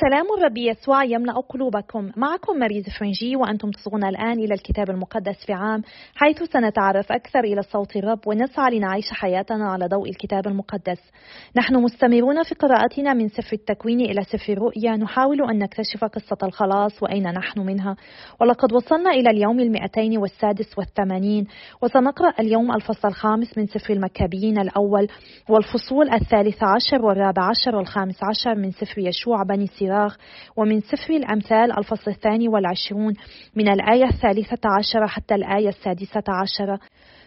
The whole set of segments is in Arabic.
سلام الرب يسوع يملأ قلوبكم. معكم مريز فرنجي وأنتم تصغون الآن إلى الكتاب المقدس في عام حيث سنتعرف أكثر إلى صوت الرب ونسعى لنعيش حياتنا على ضوء الكتاب المقدس. نحن مستمرون في قراءتنا من سفر التكوين إلى سفر الرؤيا. نحاول أن نكتشف قصة الخلاص وأين نحن منها. ولقد وصلنا إلى اليوم المئتين والسادس والثمانين وسنقرأ اليوم الفصل الخامس من سفر المكابيين الأول والفصول الثالث عشر والرابع عشر والخامس عشر من سفر يشوع بني سير الفراغ. ومن سفر الأمثال الفصل الثاني والعشرون من الآية الثالثة عشرة حتى الآية السادسة عشرة.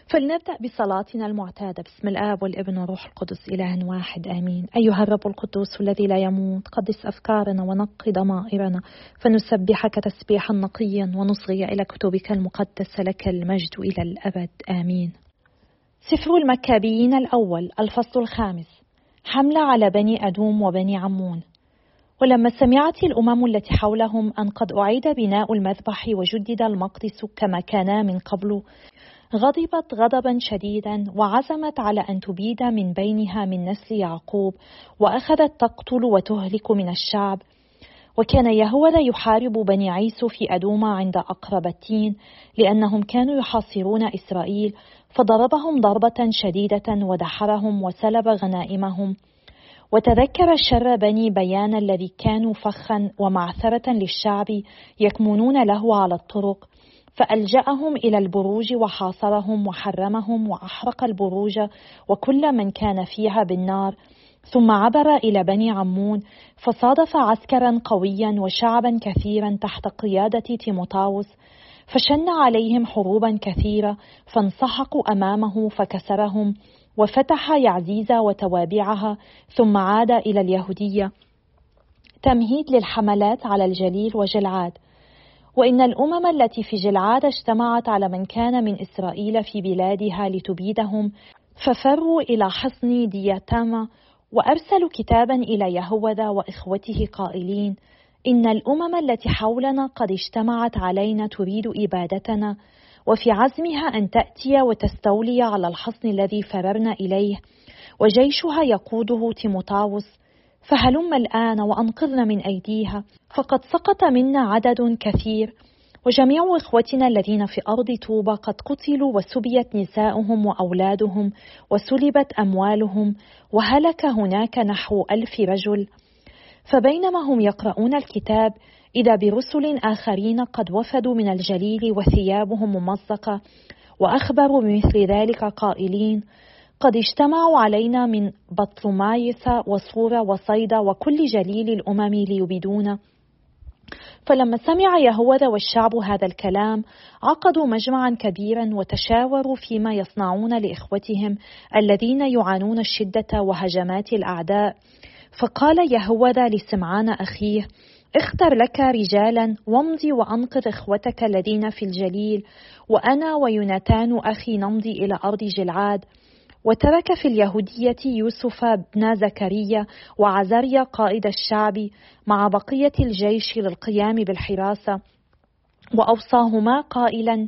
فلنبدأ بصلاتنا المعتادة. بسم الآب والابن والروح القدس إله واحد آمين. أيها الرب القدوس الذي لا يموت قدس أفكارنا ونقي ضمائرنا. فنسبحك تسبيحا نقيا ونصغي إلى كتبك المقدسة لك المجد إلى الأبد آمين. سفر المكابيين الأول الفصل الخامس. حملة على بني أدوم وبني عمون. ولما سمعت الأمم التي حولهم أن قد أعيد بناء المذبح وجدد المقدس كما كانا من قبل غضبت غضبا شديدا وعزمت على أن تبيد من بينها من نسل يعقوب وأخذت تقتل وتهلك من الشعب. وكان يهوذا يحارب بني عيسو في أدوما عند أقرب التين لأنهم كانوا يحاصرون إسرائيل فضربهم ضربة شديدة ودحرهم وسلب غنائمهم. وتذكر شر بني بيان الذي كانوا فخا ومعثرة للشعب يكمنون له على الطرق فألجأهم إلى البروج وحاصرهم وحرمهم وأحرق البروج وكل من كان فيها بالنار. ثم عبر إلى بني عمون فصادف عسكرا قويا وشعبا كثيرا تحت قيادة تيموتاوس فشن عليهم حروبا كثيرة فانسحقوا أمامه فكسرهم وفتح يعزيز وتوابعها ثم عاد إلى اليهودية. تمهيد للحملات على الجليل وجلعاد. وإن الأمم التي في جلعاد اجتمعت على من كان من إسرائيل في بلادها لتبيدهم ففروا إلى حصن دياتاما وأرسلوا كتابا إلى يهوذا وإخوته قائلين إن الأمم التي حولنا قد اجتمعت علينا تريد إبادتنا. وفي عزمها أن تأتي وتستولي على الحصن الذي فررنا إليه وجيشها يقوده تيموتاوس فهلم الآن وأنقذنا من أيديها فقد سقط منا عدد كثير وجميع إخوتنا الذين في أرض طوبى قد قتلوا وسبيت نساؤهم وأولادهم وسلبت أموالهم وهلك هناك نحو ألف رجل. فبينما هم يقرؤون الكتاب إذا برسل آخرين قد وفدوا من الجليل وثيابهم ممزقة وأخبروا بمثل ذلك قائلين قد اجتمعوا علينا من بطلمايس وصورة وصيدا وكل جليل الأمم ليبيدونا فلما سمع يهوذا والشعب هذا الكلام عقدوا مجمعا كبيرا وتشاوروا فيما يصنعون لإخوتهم الذين يعانون الشدة وهجمات الأعداء. فقال يهوذا لسمعان أخيه اختر لك رجالا وامضي وأنقذ إخوتك الذين في الجليل وأنا ويوناتان أخي نمضي إلى أرض جلعاد. وترك في اليهودية يوسف بن زكريا وعزريا قائد الشعب مع بقية الجيش للقيام بالحراسة. وأوصاهما قائلا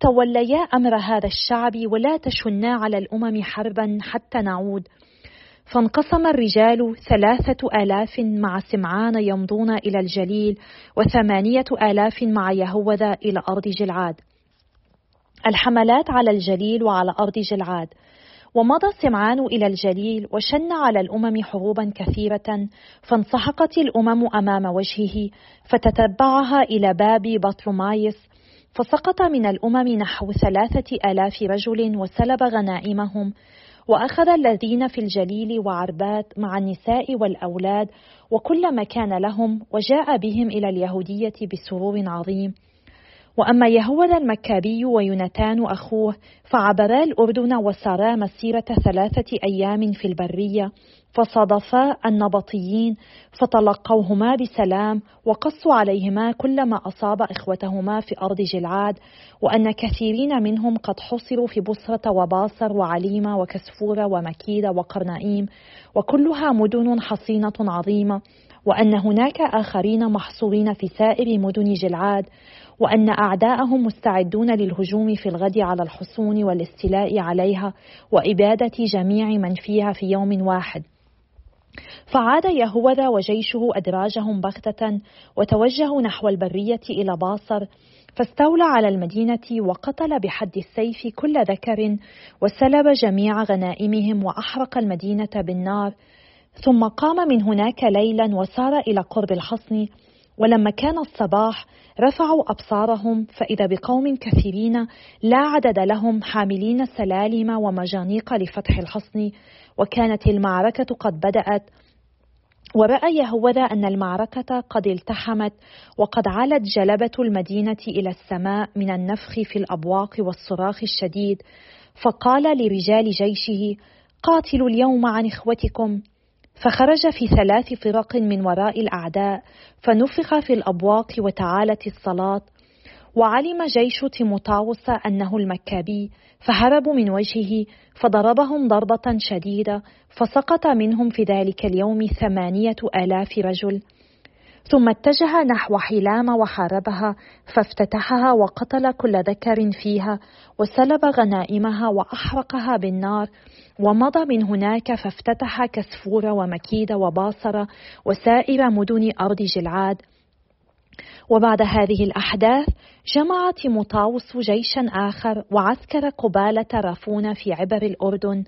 توليا أمر هذا الشعب ولا تشنا على الأمم حربا حتى نعود. فانقسم الرجال ثلاثة آلاف مع سمعان يمضون إلى الجليل وثمانية آلاف مع يهوذا إلى أرض جلعاد. الحملات على الجليل وعلى أرض جلعاد. ومضى سمعان إلى الجليل وشن على الأمم حروبا كثيرة فانسحقت الأمم أمام وجهه فتتبعها إلى باب بطلمايس فسقط من الأمم نحو ثلاثة آلاف رجل وسلب غنائمهم وأخذ الذين في الجليل وعربات مع النساء والأولاد وكل ما كان لهم وجاء بهم إلى اليهودية بسرور عظيم. وأما يهوذا المكابي ويونتان أخوه فعبرا الأردن وسارا مسيرة ثلاثة أيام في البرية فصادفا النبطيين فتلقوهما بسلام وقصوا عليهما كل ما أصاب إخوتهما في أرض جلعاد وأن كثيرين منهم قد حصروا في بصرة وباصر وعليمة وكسفورة ومكيدة وقرنائيم وكلها مدن حصينة عظيمة وأن هناك آخرين محصورين في سائر مدن جلعاد وأن أعداءهم مستعدون للهجوم في الغد على الحصون والاستيلاء عليها وإبادة جميع من فيها في يوم واحد. فعاد يهوذا وجيشه أدراجهم بغتة وتوجهوا نحو البرية إلى باصر فاستولى على المدينة وقتل بحد السيف كل ذكر وسلب جميع غنائمهم وأحرق المدينة بالنار. ثم قام من هناك ليلا وسار إلى قرب الحصن ولما كان الصباح رفعوا أبصارهم فإذا بقوم كثيرين لا عدد لهم حاملين سلالم ومجانيق لفتح الحصن وكانت المعركة قد بدأت. ورأى يهوذا أن المعركة قد التحمت وقد علت جلبة المدينة إلى السماء من النفخ في الأبواق والصراخ الشديد. فقال لرجال جيشه قاتلوا اليوم عن إخوتكم فخرج في ثلاث فرق من وراء الأعداء فنفخ في الأبواق وتعالت الصلاة وعلم جيش تيموتاوس أنه المكابي فهربوا من وجهه فضربهم ضربة شديدة فسقط منهم في ذلك اليوم ثمانية آلاف رجل. ثم اتجه نحو حلام وحاربها فافتتحها وقتل كل ذكر فيها وسلب غنائمها وأحرقها بالنار ومضى من هناك فافتتح كسفور ومكيد وباصر وسائر مدن أرض جلعاد. وبعد هذه الأحداث جمع تيموتاوس جيشا آخر وعسكر قبالة رافون في عبر الأردن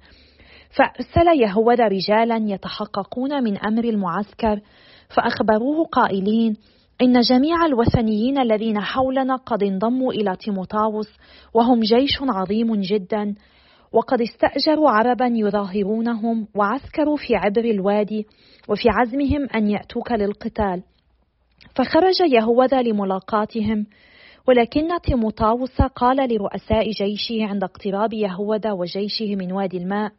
فأرسل يهوذا رجالا يتحققون من أمر المعسكر فأخبروه قائلين إن جميع الوثنيين الذين حولنا قد انضموا إلى تيموتاوس وهم جيش عظيم جدا وقد استأجروا عربا يظاهرونهم وعسكروا في عبر الوادي وفي عزمهم أن يأتوك للقتال. فخرج يهوذا لملاقاتهم ولكن تيموتاوس قال لرؤساء جيشه عند اقتراب يهوذا وجيشه من وادي الماء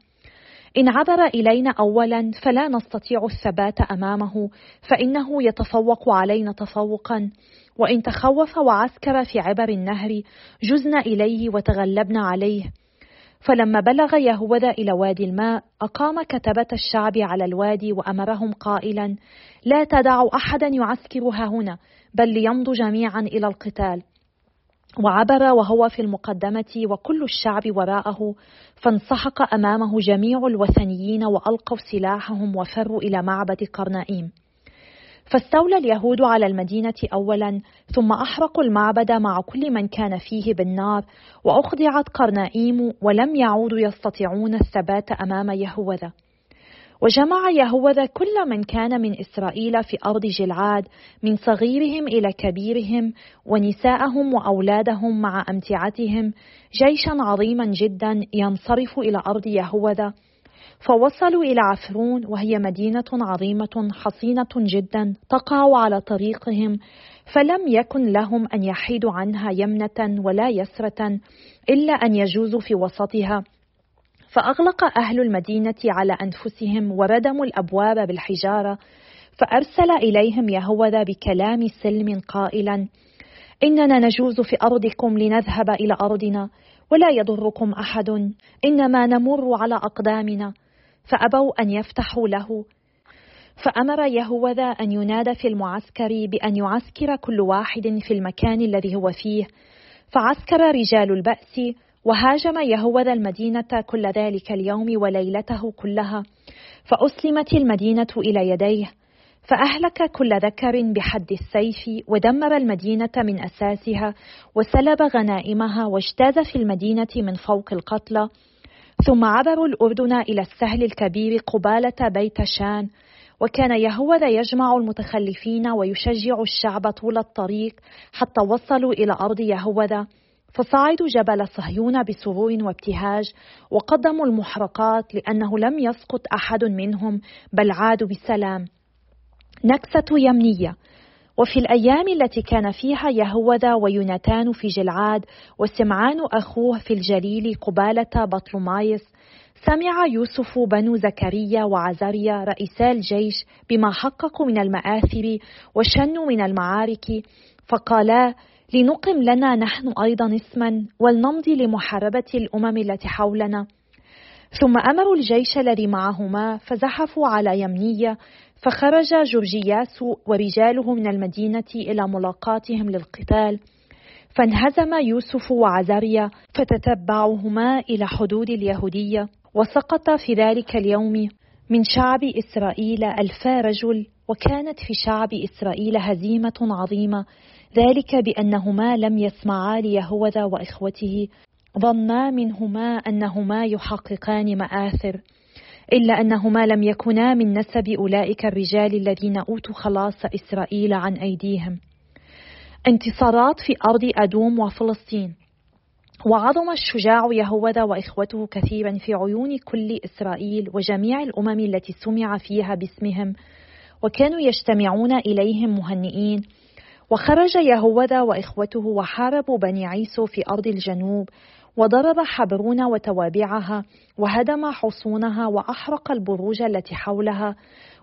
إن عبر إلينا أولا فلا نستطيع الثبات أمامه فإنه يتفوق علينا تفوقا. وإن تخوف وعسكر في عبر النهر جزنا إليه وتغلبنا عليه. فلما بلغ يهوذا إلى وادي الماء أقام كتبة الشعب على الوادي وأمرهم قائلا لا تدعوا أحدا يعسكر هنا بل ليمضوا جميعا إلى القتال. وعبر وهو في المقدمة وكل الشعب وراءه فانسحق أمامه جميع الوثنيين وألقوا سلاحهم وفروا إلى معبد قرنائيم. فاستولى اليهود على المدينة أولا ثم أحرقوا المعبد مع كل من كان فيه بالنار وأخضعت قرنائيم ولم يعودوا يستطيعون الثبات أمام يهوذا. وجمع يهوذا كل من كان من إسرائيل في أرض جلعاد من صغيرهم إلى كبيرهم ونساءهم وأولادهم مع أمتعتهم جيشا عظيما جدا ينصرف إلى أرض يهوذا فوصلوا إلى عفرون وهي مدينة عظيمة حصينة جدا تقع على طريقهم فلم يكن لهم أن يحيدوا عنها يمنة ولا يسرة إلا أن يجوزوا في وسطها. فأغلق أهل المدينة على أنفسهم وردموا الأبواب بالحجارة فأرسل إليهم يهوذا بكلام سلم قائلا إننا نجوز في أرضكم لنذهب إلى أرضنا ولا يضركم أحد إنما نمر على أقدامنا. فأبوا أن يفتحوا له. فأمر يهوذا أن ينادى في المعسكر بأن يعسكر كل واحد في المكان الذي هو فيه. فعسكر رجال البأس وهاجم يهوذا المدينة كل ذلك اليوم وليلته كلها فأسلمت المدينة إلى يديه فأهلك كل ذكر بحد السيف ودمر المدينة من أساسها وسلب غنائمها واجتاز في المدينة من فوق القتلى ثم عبروا الأردن إلى السهل الكبير قبالة بيت شان وكان يهوذا يجمع المتخلفين ويشجع الشعب طول الطريق حتى وصلوا إلى أرض يهوذا. فصعدوا جبل صهيون بسرور وابتهاج وقدموا المحرقات لأنه لم يسقط أحد منهم بل عادوا بسلام نكسة يمنية. وفي الأيام التي كان فيها يهوذا ويوناتان في جلعاد وسمعان أخوه في الجليل قبالة بطلمايس سمع يوسف بنو زكريا وعزريا رئيسا الجيش بما حققوا من المآثر وشنوا من المعارك فقالا لنقم لنا نحن أيضا اسما ولنمضي لمحاربة الأمم التي حولنا. ثم أمروا الجيش الذي معهما فزحفوا على يمنية فخرج جورجياس ورجاله من المدينة إلى ملاقاتهم للقتال. فانهزم يوسف وعزريا فتتبعهما إلى حدود اليهودية. وسقط في ذلك اليوم من شعب إسرائيل ألفا رجل وكانت في شعب إسرائيل هزيمة عظيمة. ذلك بأنهما لم يسمعا ليهوذا وإخوته. ظنا منهما أنهما يحققان مآثر إلا أنهما لم يكونا من نسب أولئك الرجال الذين أوتوا خلاص إسرائيل عن أيديهم. انتصارات في أرض أدوم وفلسطين. وعظم الشجاع يهوذا وإخوته كثيرا في عيون كل إسرائيل وجميع الأمم التي سمع فيها باسمهم. وكانوا يجتمعون إليهم مهنئين وخرج يهوذا وإخوته وحاربوا بني عيسو في أرض الجنوب وضرب حبرون وتوابعها وهدم حصونها وأحرق البروج التي حولها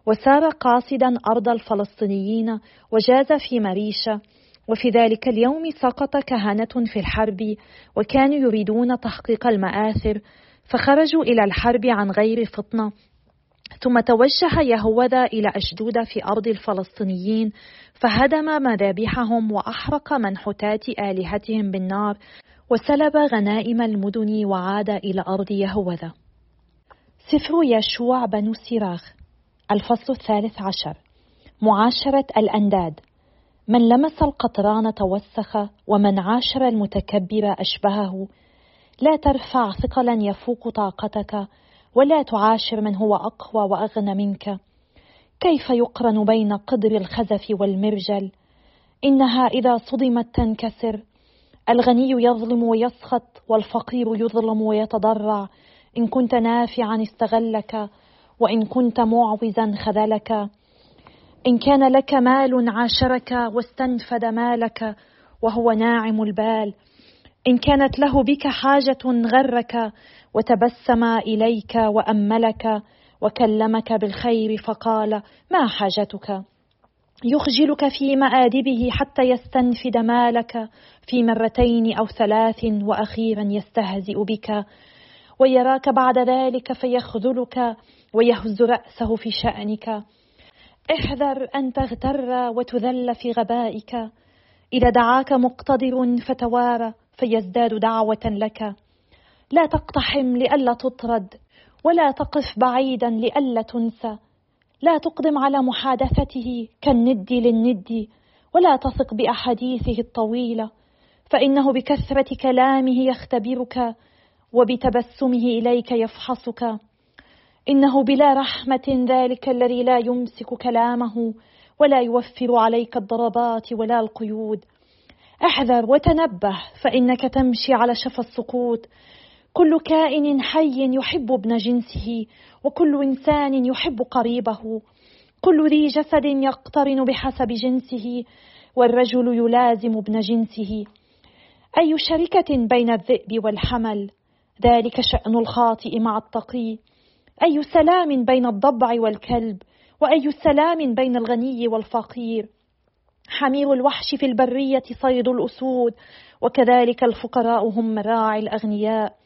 وسار قاصدا أرض الفلسطينيين وجاز في مريشة. وفي ذلك اليوم سقط كهنة في الحرب وكانوا يريدون تحقيق المآثر فخرجوا إلى الحرب عن غير فطنة. ثم توجه يهوذا إلى أشدود في أرض الفلسطينيين فهدم مذابحهم وأحرق منحوتات آلهتهم بالنار وسلب غنائم المدن وعاد إلى أرض يهوذا. سفر يشوع بن سراخ الفصل الثالث عشر. معاشرة الأنداد. من لمس القطران توسخ ومن عاشر المتكبر أشبهه. لا ترفع ثقلا يفوق طاقتك ولا تعاشر من هو أقوى وأغنى منك. كيف يقرن بين قدر الخزف والمرجل؟ إنها إذا صدمت تنكسر. الغني يظلم ويسخط والفقير يظلم ويتضرع. إن كنت نافعا استغلك وإن كنت معوزا خذلك. إن كان لك مال عاشرك واستنفد مالك وهو ناعم البال. إن كانت له بك حاجة غرك وتبسم إليك وأملك. وكلمك بالخير فقال ما حاجتك؟ يخجلك في مآدبه حتى يستنفد مالك في مرتين أو ثلاث وأخيرا يستهزئ بك ويراك بعد ذلك فيخذلك ويهز رأسه في شأنك. احذر أن تغتر وتذل في غبائك. إذا دعاك مقتدر فتوارى فيزداد دعوة لك. لا تقتحم لئلا تطرد ولا تقف بعيدا لئلا تنسى. لا تقدم على محادثته كالند للند ولا تثق بأحاديثه الطويلة فإنه بكثرة كلامه يختبرك وبتبسمه إليك يفحصك. إنه بلا رحمة ذلك الذي لا يمسك كلامه ولا يوفر عليك الضربات ولا القيود. أحذر وتنبه فإنك تمشي على شفا السقوط كل كائن حي يحب ابن جنسه وكل إنسان يحب قريبه. كل ذي جسد يقترن بحسب جنسه والرجل يلازم ابن جنسه. أي شركة بين الذئب والحمل؟ ذلك شأن الخاطئ مع التقي. أي سلام بين الضبع والكلب؟ وأي سلام بين الغني والفقير؟ حمير الوحش في البرية صيد الأسود وكذلك الفقراء هم راعي الأغنياء.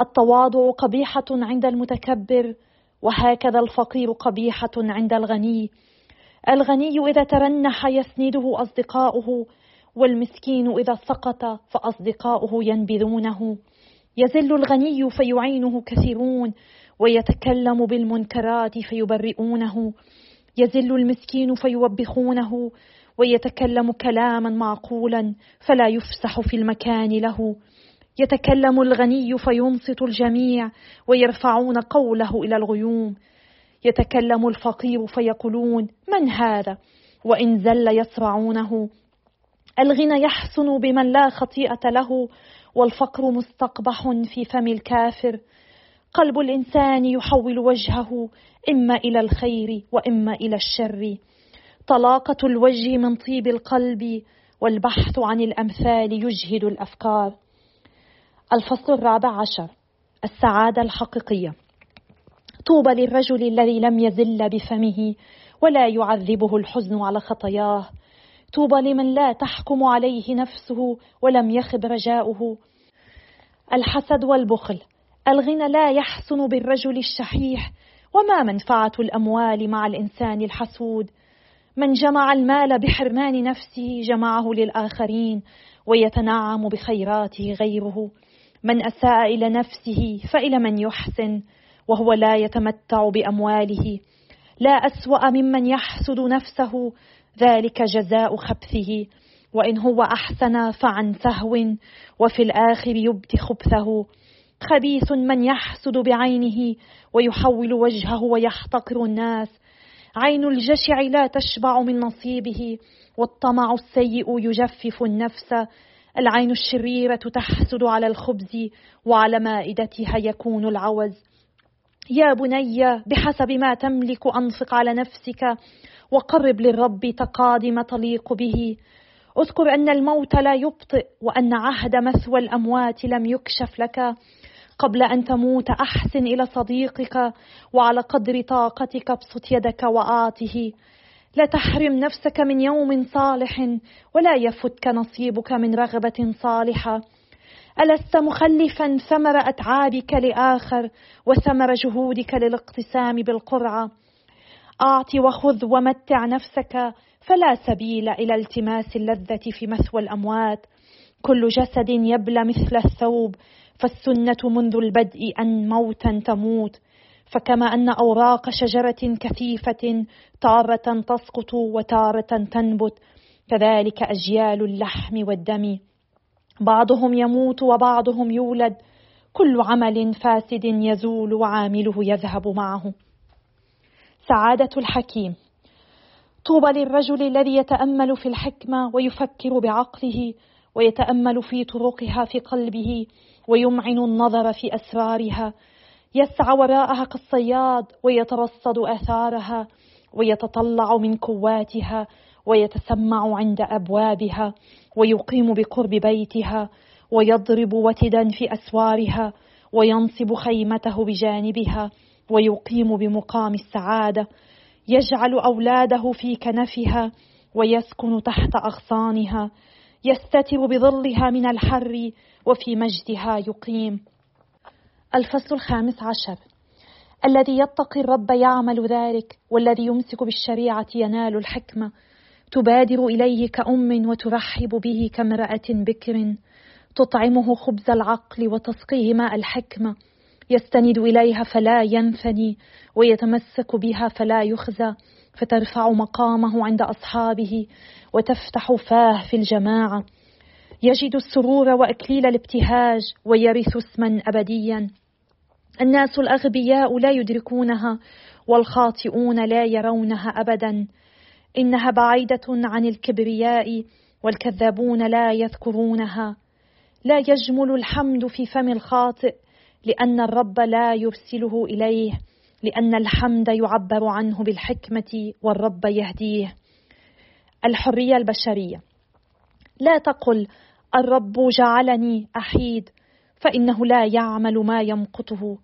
التواضع قبيحة عند المتكبر وهكذا الفقير قبيحة عند الغني. الغني إذا ترنح يسنده أصدقاؤه والمسكين إذا سقط فأصدقاؤه ينبذونه. يزل الغني فيعينه كثيرون ويتكلم بالمنكرات فيبرئونه. يزل المسكين فيوبخونه ويتكلم كلاما معقولا فلا يفسح في المكان له. يتكلم الغني فينصت الجميع ويرفعون قوله إلى الغيوم. يتكلم الفقير فيقولون من هذا؟ وإن زل يسرعونه. الغنى يحسن بمن لا خطيئة له والفقر مستقبح في فم الكافر. قلب الإنسان يحول وجهه إما إلى الخير وإما إلى الشر. طلاقة الوجه من طيب القلب والبحث عن الأمثال يجهد الأفكار. الفصل الرابع عشر السعادة الحقيقية. طوبى للرجل الذي لم يزل بفمه ولا يعذبه الحزن على خطاياه. طوبى لمن لا تحكم عليه نفسه ولم يخب رجاؤه. الحسد والبخل الغنى لا يحسن بالرجل الشحيح. وما منفعة الأموال مع الإنسان الحسود؟ من جمع المال بحرمان نفسه جمعه للآخرين ويتنعم بخيراته غيره. من اساء إلى نفسه فإلى من يحسن وهو لا يتمتع بأمواله. لا أسوأ ممن يحسد نفسه ذلك جزاء خبثه. وإن هو أحسن فعن سهو وفي الآخر يبدي خبثه خبيث من يحسد بعينه ويحول وجهه ويحتقر الناس. عين الجشع لا تشبع من نصيبه والطمع السيء يجفف النفس. العين الشريرة تحسد على الخبز وعلى مائدتها يكون العوز. يا بني بحسب ما تملك أنفق على نفسك وقرب للرب تقادم تليق به. اذكر أن الموت لا يبطئ وأن عهد مثوى الأموات لم يكشف لك. قبل أن تموت أحسن إلى صديقك وعلى قدر طاقتك ابسط يدك واعطه لا تحرم نفسك من يوم صالح ولا يفتك نصيبك من رغبة صالحة. ألست مخلفا ثمر أتعابك لآخر وثمر جهودك للاقتسام بالقرعة. أعط وخذ ومتع نفسك فلا سبيل إلى التماس اللذة في مثوى الأموات. كل جسد يبلى مثل الثوب فالسنة منذ البدء أن موتا تموت. فكما أن أوراق شجرة كثيفة تاره تسقط وتاره تنبت كذلك أجيال اللحم والدم. بعضهم يموت وبعضهم يولد كل عمل فاسد يزول وعامله يذهب معه. سعادة الحكيم. طوبى للرجل الذي يتأمل في الحكمة ويفكر بعقله ويتأمل في طرقها في قلبه ويمعن النظر في أسرارها يسعى وراءها كالصياد ويترصد آثارها ويتطلع من كواتها ويتسمع عند أبوابها ويقيم بقرب بيتها ويضرب وتدا في أسوارها وينصب خيمته بجانبها ويقيم بمقام السعادة يجعل أولاده في كنفها ويسكن تحت أغصانها يستتر بظلها من الحر وفي مجدها يقيم. الفصل الخامس عشر. الذي يتقي الرب يعمل ذلك والذي يمسك بالشريعة ينال الحكمة. تبادر إليه كأم وترحب به كامرأة بكر. تطعمه خبز العقل وتسقيه ماء الحكمة. يستند إليها فلا ينثني ويتمسك بها فلا يخزى. فترفع مقامه عند أصحابه وتفتح فاه في الجماعة. يجد السرور وأكليل الابتهاج ويرث اسما أبديا. الناس الأغبياء لا يدركونها والخاطئون لا يرونها ابدا. إنها بعيدة عن الكبرياء والكذابون لا يذكرونها. لا يجمل الحمد في فم الخاطئ لأن الرب لا يرسله إليه لأن الحمد يعبر عنه بالحكمة والرب يهديه. الحرية البشرية. لا تقل الرب جعلني أحيد. فإنه لا يعمل ما يمقته.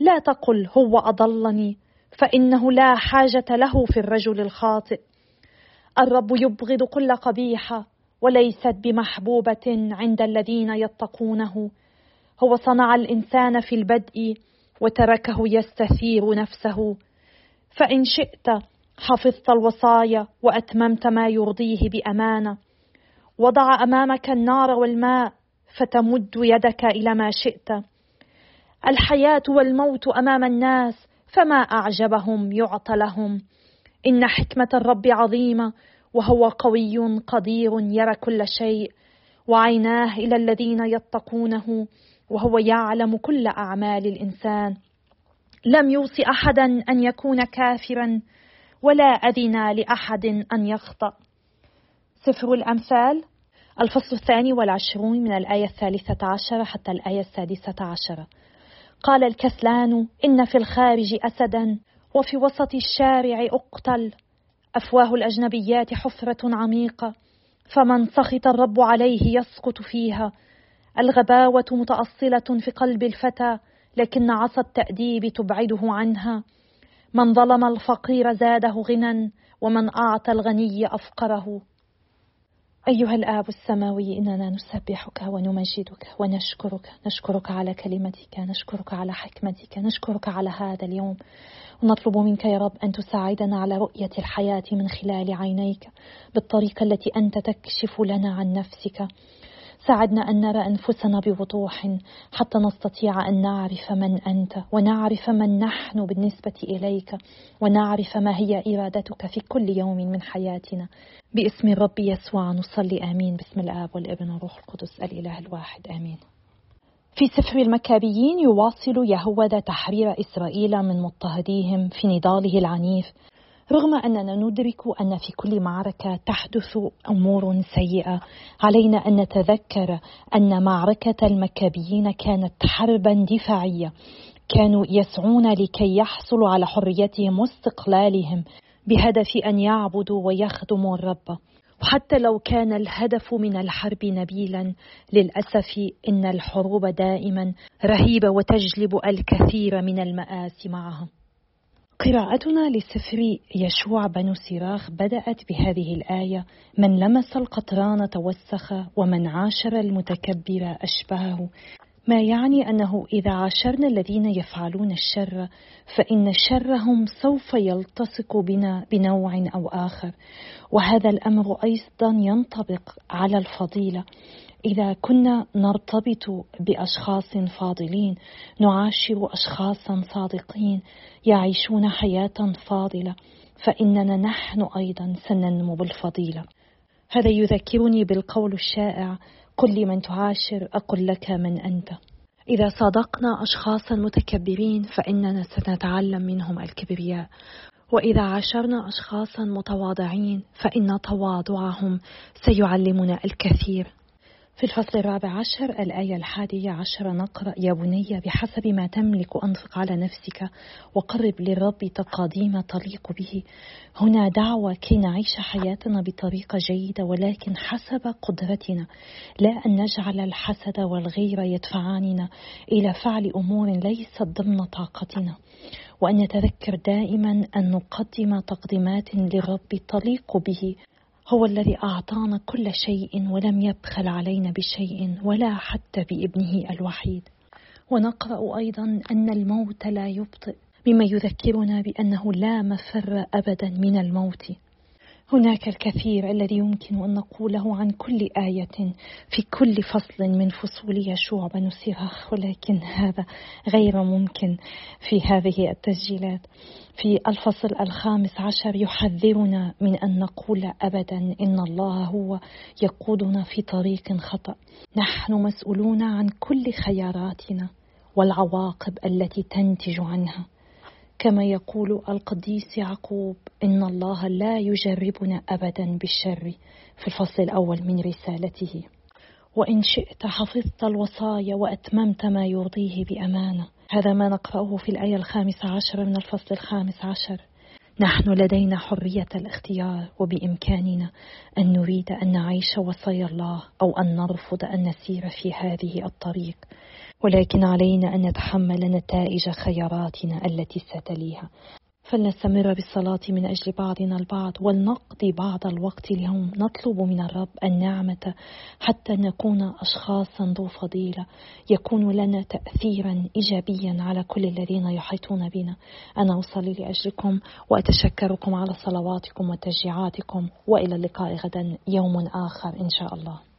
لا تقل هو أضلني فإنه لا حاجة له في الرجل الخاطئ. الرب يبغض كل قبيحه وليست بمحبوبة عند الذين يتقونه. هو صنع الإنسان في البدء وتركه يستثير نفسه. فإن شئت حفظت الوصايا وأتممت ما يرضيه بأمانة. وضع أمامك النار والماء فتمد يدك إلى ما شئت. الحياة والموت أمام الناس فما أعجبهم يعطى لهم. إن حكمة الرب عظيمة وهو قوي قدير يرى كل شيء. وعيناه إلى الذين يتقونه وهو يعلم كل أعمال الإنسان. لم يوص أحدا أن يكون كافرا ولا أذن لأحد أن يخطأ. سفر الأمثال. الفصل الثاني والعشرون من الآية الثالثة عشره حتى الآية السادسة عشره قال الكسلان إن في الخارج اسدا وفي وسط الشارع أقتل. أفواه الأجنبيات حفرة عميقة فمن سخط الرب عليه يسقط فيها. الغباوة متأصلة في قلب الفتى لكن عصا التأديب تبعده عنها. من ظلم الفقير زاده غنى ومن أعطى الغني أفقره. أيها الآب السماوي اننا نسبحك ونمجدك ونشكرك. نشكرك على كلمتك نشكرك على حكمتك نشكرك على هذا اليوم. ونطلب منك يا رب أن تساعدنا على رؤية الحياة من خلال عينيك بالطريقة التي أنت تكشف لنا عن نفسك. ساعدنا أن نرى أنفسنا بوضوح حتى نستطيع أن نعرف من أنت ونعرف من نحن بالنسبة إليك ونعرف ما هي إرادتك في كل يوم من حياتنا. باسم الرب يسوع نصلي آمين. باسم الآب والابن والروح القدس الإله الواحد آمين. في سفر المكابيين يواصل يهوذا تحرير إسرائيل من مضطهديهم في نضاله العنيف. رغم أننا ندرك أن في كل معركة تحدث أمور سيئة علينا أن نتذكر أن معركة المكابيين كانت حربا دفاعية. كانوا يسعون لكي يحصلوا على حريتهم واستقلالهم بهدف أن يعبدوا ويخدموا الرب. وحتى لو كان الهدف من الحرب نبيلا للأسف إن الحروب دائما رهيبة وتجلب الكثير من المآسي معها. قراءتنا لسفر يشوع بن سراخ بدأت بهذه الآية من لمس القطران توسخ ومن عاشر المتكبر أشبهه. ما يعني أنه إذا عاشرنا الذين يفعلون الشر فإن شرهم سوف يلتصق بنا بنوع أو آخر. وهذا الأمر أيضا ينطبق على الفضيلة إذا كنا نرتبط بأشخاص فاضلين نعاشر أشخاصا صادقين يعيشون حياة فاضلة فإننا نحن أيضا سننمو بالفضيلة. هذا يذكرني بالقول الشائع كل من تعاشر أقل لك من أنت. إذا صادقنا أشخاصا متكبرين فإننا سنتعلم منهم الكبرياء. وإذا عاشرنا أشخاصا متواضعين فإن تواضعهم سيعلمنا الكثير. في الفصل الرابع عشر الآية الحادية عشر نقرأ يا بني بحسب ما تملك أنفق على نفسك وقرب للرب تقاديم تليق به. هنا دعوة كي نعيش حياتنا بطريقة جيدة ولكن حسب قدرتنا. لا أن نجعل الحسد والغيرة يدفعاننا إلى فعل أمور ليست ضمن طاقتنا. وأن نتذكر دائما أن نقدم تقديمات للرب تليق به. هو الذي أعطانا كل شيء ولم يبخل علينا بشيء ولا حتى بابنه الوحيد. ونقرأ أيضا أن الموت لا يبطئ مما يذكرنا بأنه لا مفر أبدا من الموت. هناك الكثير الذي يمكن أن نقوله عن كل آية في كل فصل من فصول يشوع بن سراخ ولكن هذا غير ممكن في هذه التسجيلات. في الفصل الخامس عشر يحذرنا من أن نقول أبدا إن الله هو يقودنا في طريق خطأ. نحن مسؤولون عن كل خياراتنا والعواقب التي تنتج عنها. كما يقول القديس يعقوب إن الله لا يجربنا أبدا بالشر. في الفصل الأول من رسالته وإن شئت حفظت الوصايا وأتممت ما يرضيه بأمانة. هذا ما نقرأه في الآية الخامسة عشر من الفصل الخامس عشر. نحن لدينا حرية الاختيار وبإمكاننا أن نريد أن نعيش وصايا الله أو أن نرفض أن نسير في هذه الطريق. ولكن علينا أن نتحمل نتائج خياراتنا التي ستليها. فلنستمر بالصلاة من أجل بعضنا البعض ولنقضي بعض الوقت اليوم. نطلب من الرب النعمة حتى نكون أشخاصا ذو فضيلة. يكون لنا تأثيرا إيجابيا على كل الذين يحيطون بنا. أنا أصلي لأجلكم وأتشكركم على صلواتكم وتشجيعاتكم. وإلى اللقاء غدا يوم آخر إن شاء الله.